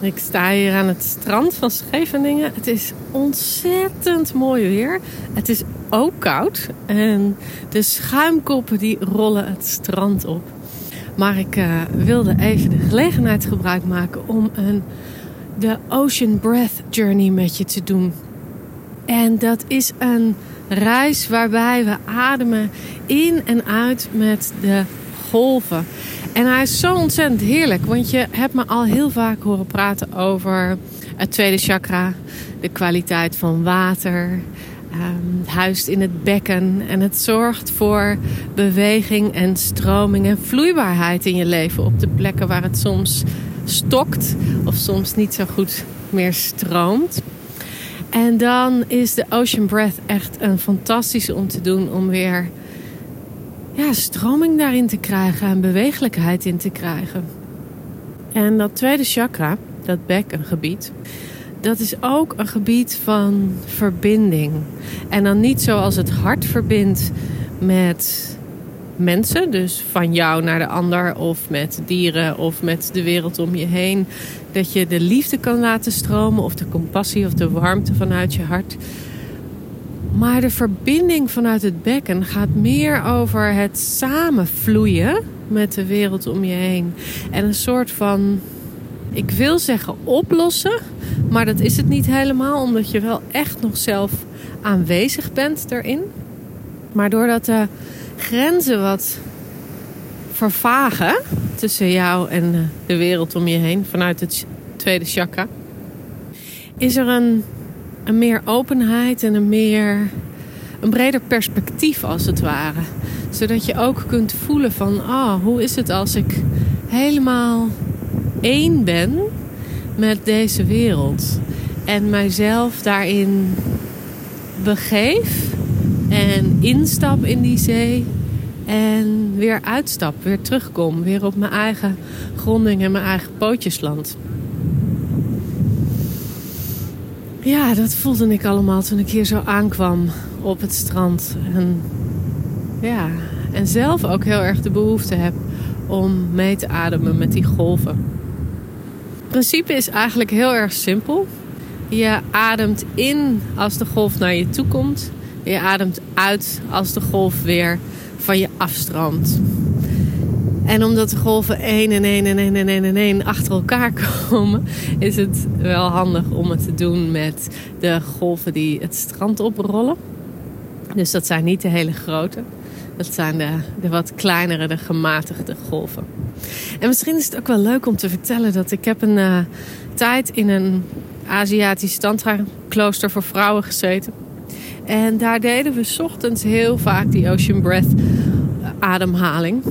Ik sta hier aan het strand van Scheveningen. Het is ontzettend mooi weer. Het is ook koud en de schuimkoppen die rollen het strand op. Maar ik uh, wilde even de gelegenheid gebruik maken om een, de Ocean Breath Journey met je te doen. En dat is een reis waarbij we ademen in en uit met de golven. En hij is zo ontzettend heerlijk, want je hebt me al heel vaak horen praten over het tweede chakra, de kwaliteit van water. Um, het huist in het bekken en het zorgt voor beweging en stroming en vloeibaarheid in je leven op de plekken waar het soms stokt of soms niet zo goed meer stroomt. En dan is de Ocean Breath echt een fantastische om te doen om weer ja, stroming daarin te krijgen en bewegelijkheid in te krijgen. En dat tweede chakra, dat bekkengebied, dat is ook een gebied van verbinding. En dan niet zoals het hart verbindt met mensen, dus van jou naar de ander, of met dieren of met de wereld om je heen. Dat je de liefde kan laten stromen, of de compassie of de warmte vanuit je hart. Maar de verbinding vanuit het bekken gaat meer over het samenvloeien met de wereld om je heen. En een soort van, ik wil zeggen oplossen, maar dat is het niet helemaal, omdat je wel echt nog zelf aanwezig bent erin. Maar doordat de grenzen wat vervagen tussen jou en de wereld om je heen vanuit het tweede chakra, is er een een meer openheid en een meer een breder perspectief als het ware. Zodat je ook kunt voelen van, ah, oh, hoe is het als ik helemaal één ben met deze wereld en mijzelf daarin begeef en instap in die zee en weer uitstap, weer terugkom, weer op mijn eigen gronding en mijn eigen pootjes land. Ja, dat voelde ik allemaal toen ik hier zo aankwam op het strand. En, ja, en zelf ook heel erg de behoefte heb om mee te ademen met die golven. Het principe is eigenlijk heel erg simpel. Je ademt in als de golf naar je toe komt. Je ademt uit als de golf weer van je afstroomt. En omdat de golven één en één en één en één en één achter elkaar komen, is het wel handig om het te doen met de golven die het strand oprollen. Dus dat zijn niet de hele grote. Dat zijn de, de wat kleinere, de gematigde golven. En misschien is het ook wel leuk om te vertellen dat ik heb een uh, tijd in een Aziatisch tantra klooster voor vrouwen gezeten. En daar deden we ochtends heel vaak die ocean breath ademhaling.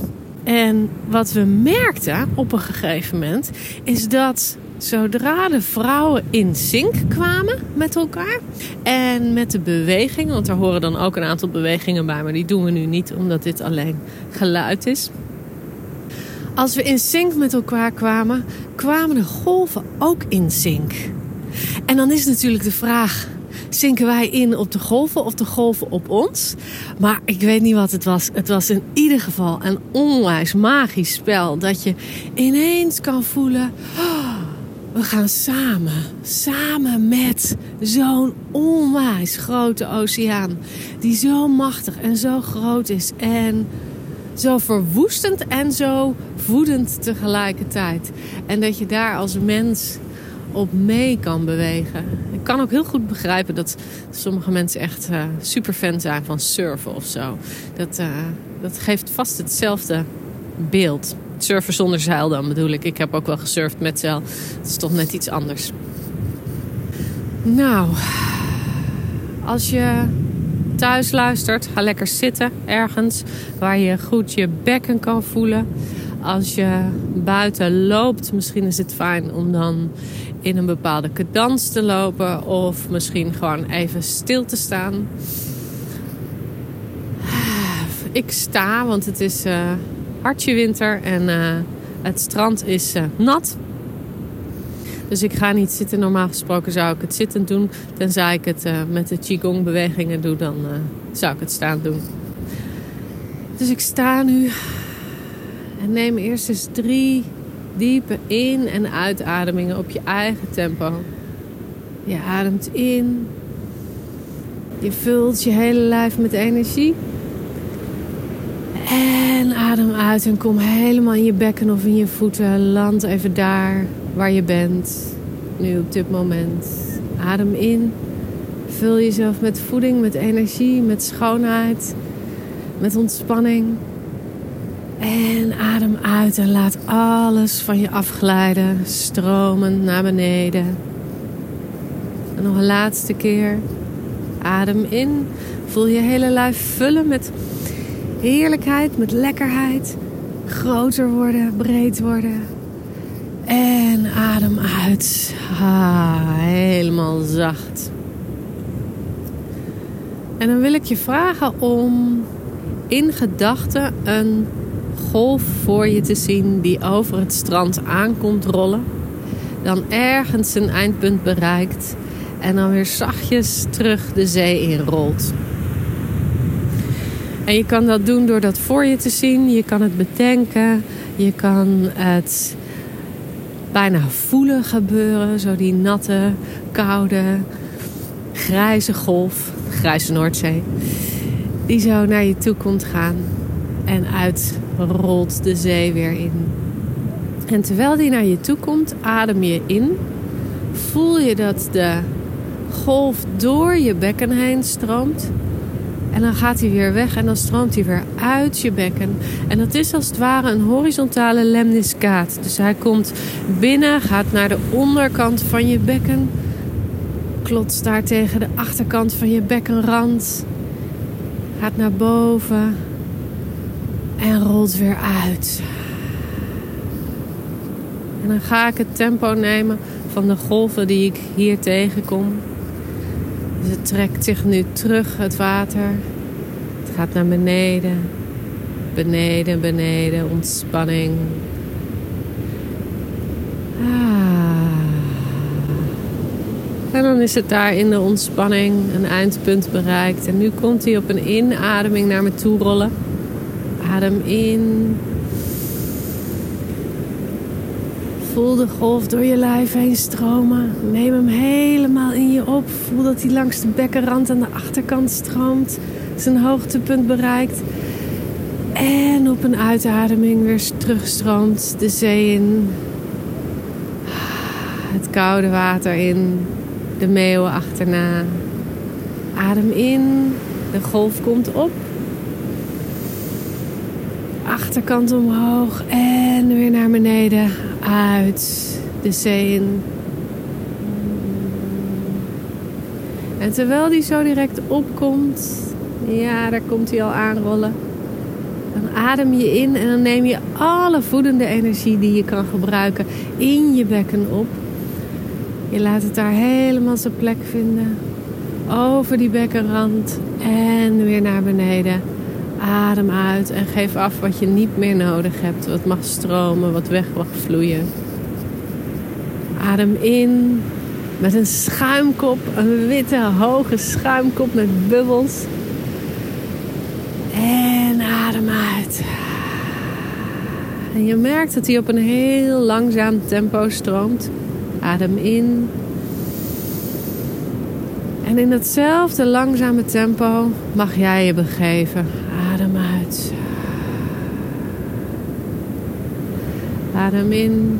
En wat we merkten op een gegeven moment is dat zodra de vrouwen in sync kwamen met elkaar en met de beweging, want er horen dan ook een aantal bewegingen bij, maar die doen we nu niet omdat dit alleen geluid is. Als we in sync met elkaar kwamen, kwamen de golven ook in sync. En dan is natuurlijk de vraag: zinken wij in op de golven of de golven op ons. Maar ik weet niet wat het was. Het was in ieder geval een onwijs magisch spel. Dat je ineens kan voelen. Oh, we gaan samen. Samen met zo'n onwijs grote oceaan. Die zo machtig en zo groot is. En zo verwoestend en zo voedend tegelijkertijd. En dat je daar als mens op mee kan bewegen. Ik kan ook heel goed begrijpen dat sommige mensen echt uh, super fan zijn van surfen of zo. Dat, uh, dat geeft vast hetzelfde beeld. Surfen zonder zeil dan bedoel ik. Ik heb ook wel gesurfd met zeil. Het is toch net iets anders. Nou, als je thuis luistert, ga lekker zitten ergens waar je goed je bekken kan voelen als je buiten loopt, misschien is het fijn om dan in een bepaalde cadans te lopen. Of misschien gewoon even stil te staan. Ik sta, want het is uh, hartje winter en uh, het strand is uh, nat. Dus ik ga niet zitten. Normaal gesproken zou ik het zittend doen. Tenzij ik het met de Qigong bewegingen doe, dan zou ik het staan doen. Dus ik sta nu en neem eerst eens drie diepe in- en uitademingen op je eigen tempo. Je ademt in. Je vult je hele lijf met energie. En adem uit en kom helemaal in je bekken of in je voeten. Land even daar waar je bent. Nu op dit moment. Adem in. Vul jezelf met voeding, met energie, met schoonheid, met ontspanning. En adem uit en laat alles van je afglijden, stromend naar beneden. En nog een laatste keer. Adem in. Voel je hele lijf vullen met heerlijkheid, met lekkerheid. Groter worden, breed worden. En adem uit. Ah, helemaal zacht. En dan wil ik je vragen om in gedachten een golf voor je te zien die over het strand aankomt rollen. Dan ergens een eindpunt bereikt en dan weer zachtjes terug de zee inrolt. En je kan dat doen door dat voor je te zien. Je kan het bedenken. Je kan het bijna voelen gebeuren. Zo die natte, koude, grijze golf, grijze Noordzee. Die zo naar je toe komt gaan. En uitrolt de zee weer in. En terwijl die naar je toe komt, adem je in. Voel je dat de golf door je bekken heen stroomt. En dan gaat hij weer weg en dan stroomt hij weer uit je bekken. En dat is als het ware een horizontale lemniscaat. Dus hij komt binnen, gaat naar de onderkant van je bekken. Klotst daar tegen de achterkant van je bekkenrand. Gaat naar boven. En rolt weer uit. En dan ga ik het tempo nemen van de golven die ik hier tegenkom. Dus het trekt zich nu terug, het water. Het gaat naar beneden. Beneden, beneden, ontspanning. Ah. En dan is het daar in de ontspanning een eindpunt bereikt. En nu komt hij op een inademing naar me toe rollen. Adem in. Voel de golf door je lijf heen stromen. Neem hem helemaal in je op. Voel dat hij langs de bekkenrand aan de achterkant stroomt. Zijn hoogtepunt bereikt. En op een uitademing weer terugstroomt de zee in. Het koude water in. De meeuwen achterna. Adem in. De golf komt op achterkant omhoog en weer naar beneden uit de zee in. En terwijl die zo direct opkomt, ja, daar komt hij al aanrollen. Dan adem je in en dan neem je alle voedende energie die je kan gebruiken in je bekken op. Je laat het daar helemaal zijn plek vinden. Over die bekkenrand en weer naar beneden. Adem uit en geef af wat je niet meer nodig hebt. Wat mag stromen, wat weg mag vloeien. Adem in met een schuimkop, een witte hoge schuimkop met bubbels. En adem uit. En je merkt dat hij op een heel langzaam tempo stroomt. Adem in. En in datzelfde langzame tempo mag jij je begeven. Adem in.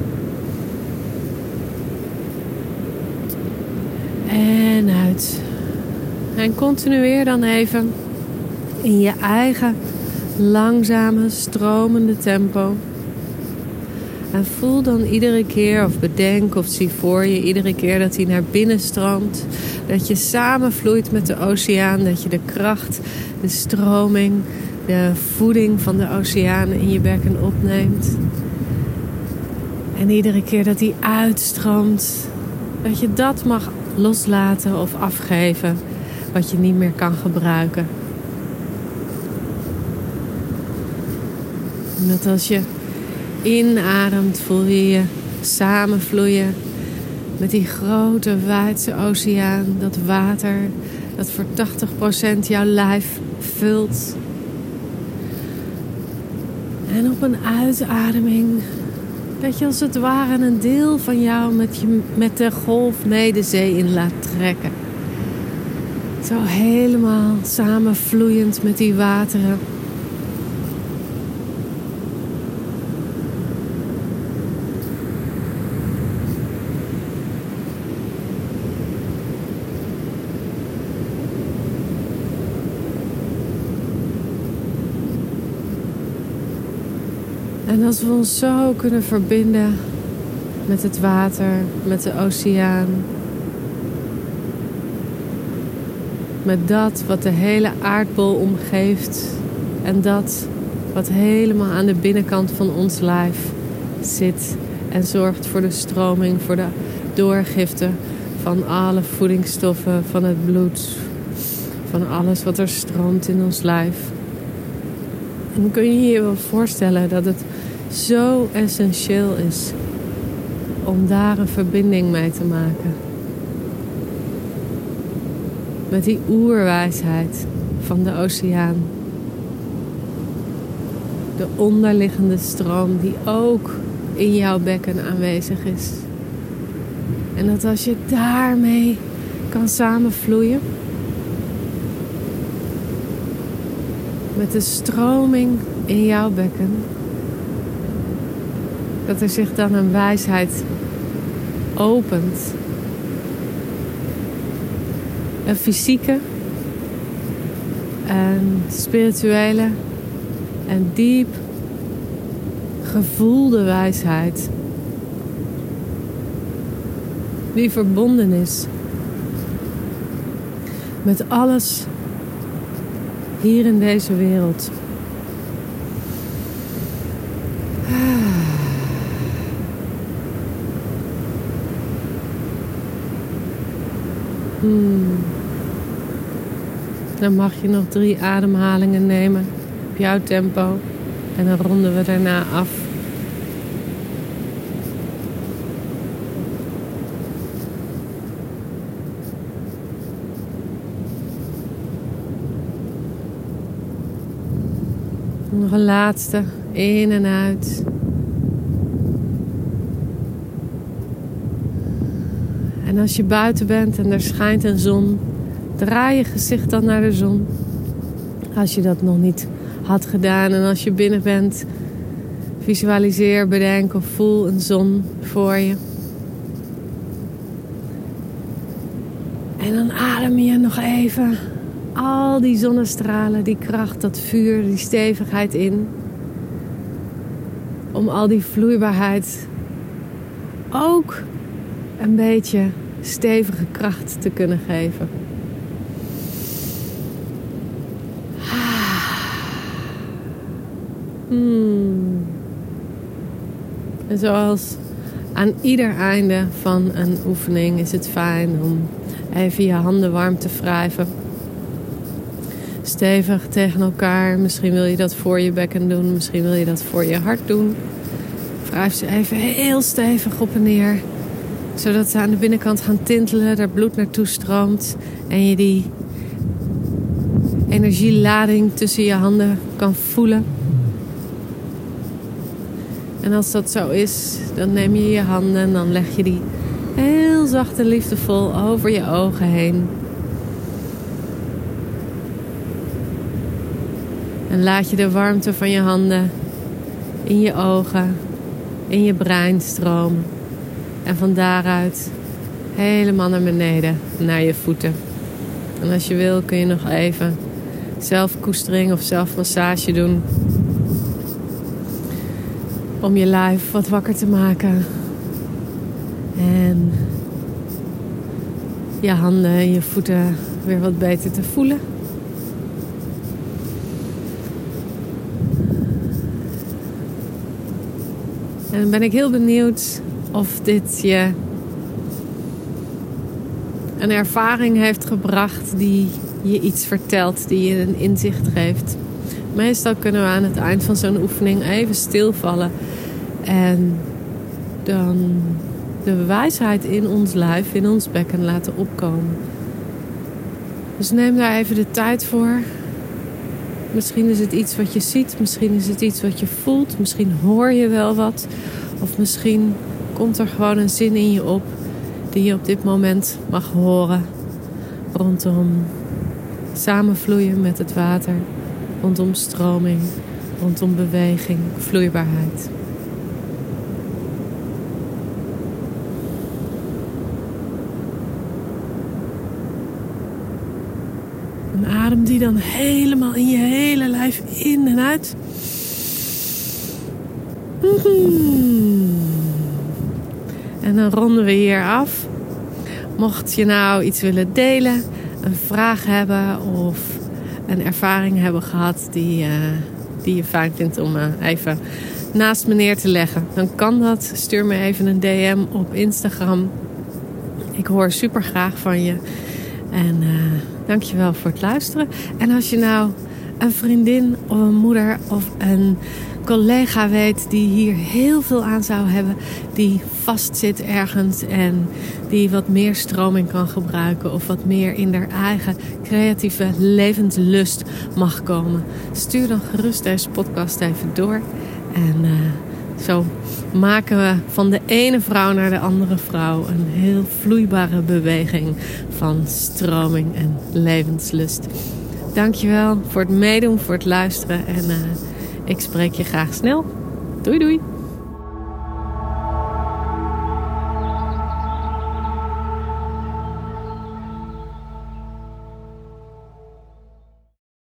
En uit. En continueer dan even in je eigen langzame, stromende tempo. En voel dan iedere keer, of bedenk of zie voor je iedere keer dat hij naar binnen stroomt. Dat je samenvloeit met de oceaan, dat je de kracht, de stroming, de voeding van de oceanen in je bekken opneemt. En iedere keer dat die uitstroomt, dat je dat mag loslaten of afgeven wat je niet meer kan gebruiken. En dat als je inademt, voel je je samenvloeien met die grote wijdse oceaan, dat water dat voor 80% jouw lijf vult. En op een uitademing dat je als het ware een deel van jou met, je, met de golf mee de zee in laat trekken. Zo helemaal samenvloeiend met die wateren. En als we ons zo kunnen verbinden met het water, met de oceaan, met dat wat de hele aardbol omgeeft en dat wat helemaal aan de binnenkant van ons lijf zit en zorgt voor de stroming, voor de doorgifte van alle voedingsstoffen, van het bloed, van alles wat er stroomt in ons lijf. En kun je je wel voorstellen dat het zo essentieel is om daar een verbinding mee te maken. Met die oerwijsheid van de oceaan. De onderliggende stroom die ook in jouw bekken aanwezig is. En dat als je daarmee kan samenvloeien. Met de stroming in jouw bekken dat er zich dan een wijsheid opent. Een fysieke, een spirituele en diep gevoelde wijsheid. Die verbonden is met alles hier in deze wereld. Hmm. Dan mag je nog drie ademhalingen nemen op jouw tempo. En dan ronden we daarna af. Nog een laatste. In en uit. En als je buiten bent en er schijnt een zon, draai je gezicht dan naar de zon. Als je dat nog niet had gedaan en als je binnen bent, visualiseer, bedenk of voel een zon voor je. En dan adem je nog even al die zonnestralen, die kracht, dat vuur, die stevigheid in. Om al die vloeibaarheid ook een beetje stevige kracht te kunnen geven. Hmm. En zoals aan ieder einde van een oefening is het fijn om even je handen warm te wrijven. Stevig tegen elkaar. Misschien wil je dat voor je bekken doen. Misschien wil je dat voor je hart doen. Wrijf ze even heel stevig op en neer zodat ze aan de binnenkant gaan tintelen, daar bloed naartoe stroomt en je die energielading tussen je handen kan voelen. En als dat zo is, dan neem je je handen en dan leg je die heel zacht en liefdevol over je ogen heen. En laat je de warmte van je handen in je ogen, in je brein stromen. En van daaruit helemaal naar beneden, naar je voeten. En als je wil kun je nog even zelfkoestering of zelfmassage doen. Om je lijf wat wakker te maken. En je handen en je voeten weer wat beter te voelen. En dan ben ik heel benieuwd of dit je een ervaring heeft gebracht die je iets vertelt, die je een inzicht geeft. Meestal kunnen we aan het eind van zo'n oefening even stilvallen en dan de wijsheid in ons lijf, in ons bekken laten opkomen. Dus neem daar even de tijd voor. Misschien is het iets wat je ziet, misschien is het iets wat je voelt, misschien hoor je wel wat. Of misschien komt er gewoon een zin in je op die je op dit moment mag horen. Rondom samenvloeien met het water, rondom stroming, rondom beweging, vloeibaarheid. Een adem die dan helemaal in je hele lijf in en uit. En dan ronden we hier af. Mocht je nou iets willen delen, een vraag hebben of een ervaring hebben gehad die, uh, die je fijn vindt om uh, even naast me neer te leggen, dan kan dat. Stuur me even een DM op Instagram. Ik hoor super graag van je. En uh, dankjewel voor het luisteren. En als je nou een vriendin of een moeder of een collega weet die hier heel veel aan zou hebben, die vastzit ergens en die wat meer stroming kan gebruiken of wat meer in haar eigen creatieve levenslust mag komen, stuur dan gerust deze podcast even door. En uh, zo maken we van de ene vrouw naar de andere vrouw een heel vloeibare beweging van stroming en levenslust. Dankjewel voor het meedoen, voor het luisteren en uh, ik spreek je graag snel. Doei doei!